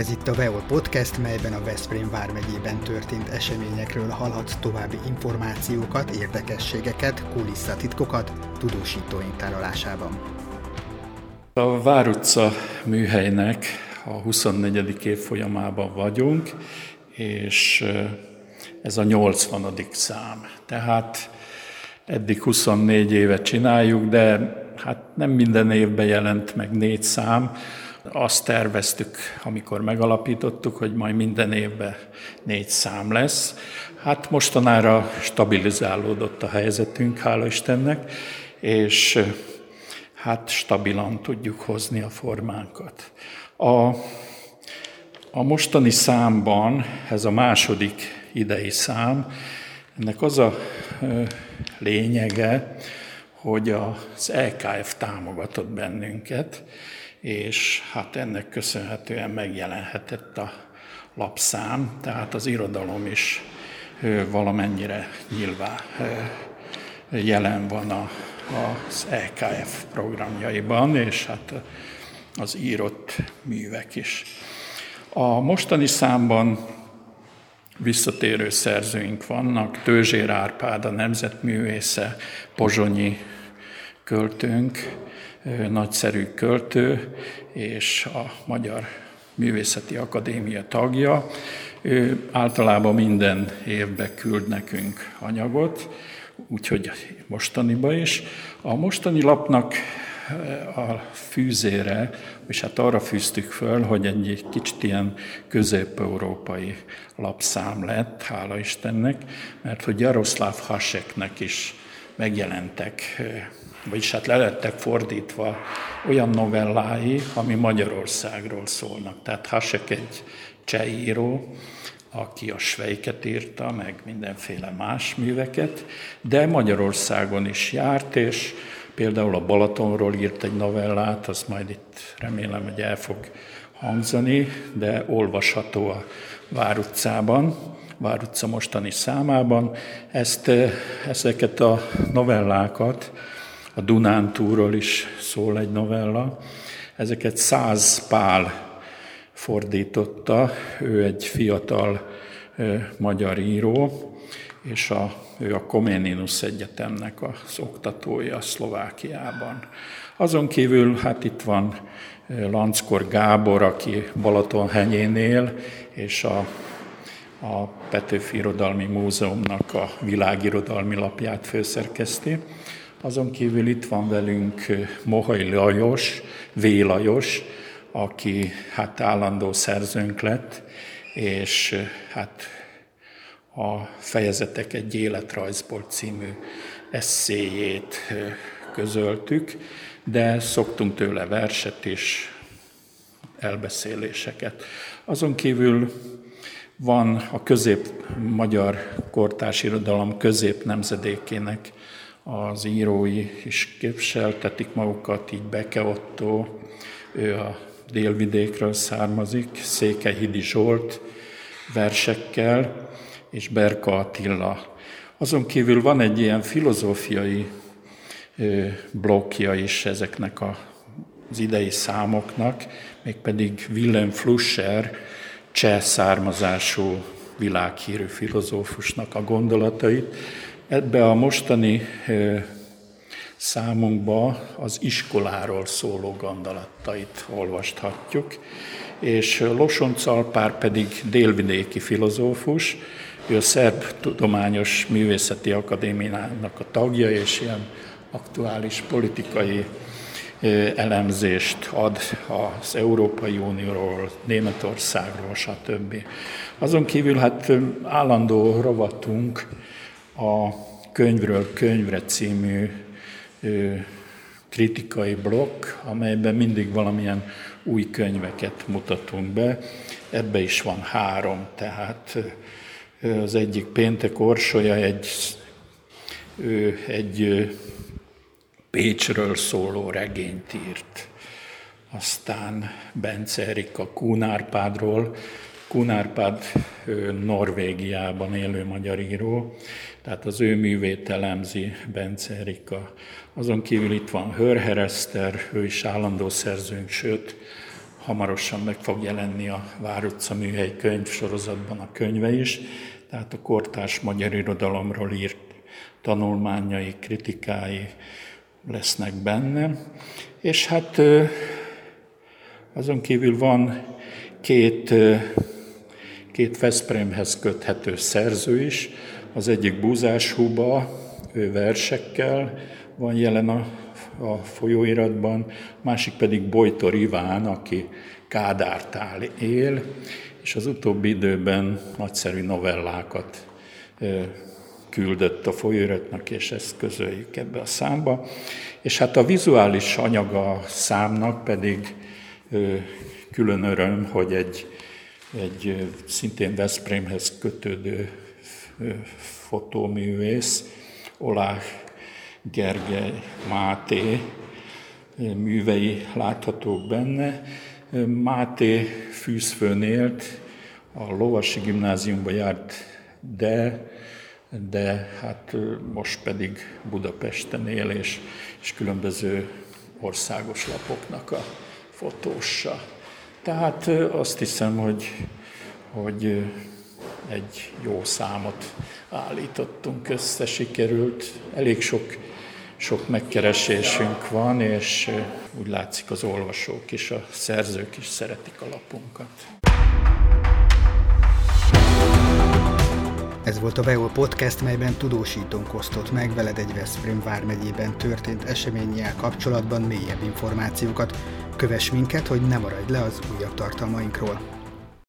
Ez itt a Veol Podcast, melyben a Veszprém vármegyében történt eseményekről hallhatsz további információkat, érdekességeket, kulisszatitkokat tudósítóink tárolásában. A Vár műhelynek a 24. évfolyamában vagyunk, és ez a 80. szám. Tehát eddig 24 évet csináljuk, de hát nem minden évben jelent meg négy szám, azt terveztük, amikor megalapítottuk, hogy majd minden évben négy szám lesz. Hát mostanára stabilizálódott a helyzetünk, hála Istennek, és hát stabilan tudjuk hozni a formánkat. A, a mostani számban, ez a második idei szám, ennek az a lényege, hogy az EKF támogatott bennünket, és hát ennek köszönhetően megjelenhetett a lapszám, tehát az irodalom is valamennyire nyilván jelen van a, az EKF programjaiban, és hát az írott művek is. A mostani számban visszatérő szerzőink vannak, Tőzsér Árpád, a nemzetművésze, Pozsonyi költőnk, nagyszerű költő, és a Magyar Művészeti Akadémia tagja. Ő általában minden évben küld nekünk anyagot, úgyhogy mostaniba is. A mostani lapnak a fűzére, és hát arra fűztük föl, hogy egy kicsit ilyen közép-európai lapszám lett, hála Istennek, mert hogy Jaroszláv Haseknek is megjelentek vagyis hát lelettek fordítva olyan novellái, ami Magyarországról szólnak. Tehát Hasek egy cseh író, aki a Svejket írta, meg mindenféle más műveket, de Magyarországon is járt, és például a Balatonról írt egy novellát, az majd itt remélem, hogy el fog hangzani, de olvasható a Vár utcában, Vár utca mostani számában. Ezt, ezeket a novellákat a Dunántúról is szól egy novella. Ezeket Száz Pál fordította, ő egy fiatal ö, magyar író, és a, ő a Koméninus Egyetemnek az oktatója Szlovákiában. Azon kívül hát itt van Lanckor Gábor, aki Balatonhenyén él, és a, a Petőfi Irodalmi Múzeumnak a világirodalmi lapját főszerkeszti. Azon kívül itt van velünk Mohai Lajos, V. Lajos, aki hát állandó szerzőnk lett, és hát a Fejezetek egy életrajzból című eszéjét közöltük, de szoktunk tőle verset és elbeszéléseket. Azon kívül van a közép-magyar kortárs irodalom közép nemzedékének az írói is képviseltetik magukat, így Beke Otto, ő a délvidékről származik, Székehidi Zsolt versekkel, és Berka Attila. Azon kívül van egy ilyen filozófiai blokkja is ezeknek a, az idei számoknak, mégpedig Willem Flusser, cseh származású világhírű filozófusnak a gondolatait, Ebbe a mostani számunkba az iskoláról szóló gondolatait olvasthatjuk, és Losonc Alpár pedig délvidéki filozófus, ő a Szerb Tudományos Művészeti Akadémiának a tagja, és ilyen aktuális politikai elemzést ad az Európai Unióról, Németországról, stb. Azon kívül hát állandó rovatunk a Könyvről könyvre című kritikai blokk, amelyben mindig valamilyen új könyveket mutatunk be. Ebbe is van három, tehát az egyik péntek orsolya egy, egy Pécsről szóló regényt írt. Aztán Bence Erika Kunárpádról, Kunárpád Norvégiában élő magyar író, tehát az ő művét elemzi Bence Erika. Azon kívül itt van Hörher Eszter, ő is állandó szerzőnk, sőt, hamarosan meg fog jelenni a Vár műhely könyv sorozatban a könyve is, tehát a kortárs magyar irodalomról írt tanulmányai, kritikái lesznek benne. És hát azon kívül van két, két Veszprémhez köthető szerző is, az egyik Búzás Huba, ő versekkel van jelen a, a folyóiratban, másik pedig Bojtor Iván, aki Kádártál él, és az utóbbi időben nagyszerű novellákat küldött a folyóiratnak, és ezt közöljük ebbe a számba. És hát a vizuális anyaga a számnak pedig külön öröm, hogy egy, egy szintén Veszprémhez kötődő fotóművész, Olá Gergely Máté művei láthatók benne. Máté fűzfőn élt, a Lovasi Gimnáziumba járt, de, de hát most pedig Budapesten él, és, és különböző országos lapoknak a fotósa. Tehát azt hiszem, hogy, hogy egy jó számot állítottunk össze, sikerült. Elég sok, sok megkeresésünk van, és úgy látszik az olvasók is, a szerzők is szeretik a lapunkat. Ez volt a VEO Podcast, melyben tudósítónk osztott meg veled egy Veszprém vármegyében történt eseménnyel kapcsolatban mélyebb információkat. Kövess minket, hogy ne maradj le az újabb tartalmainkról.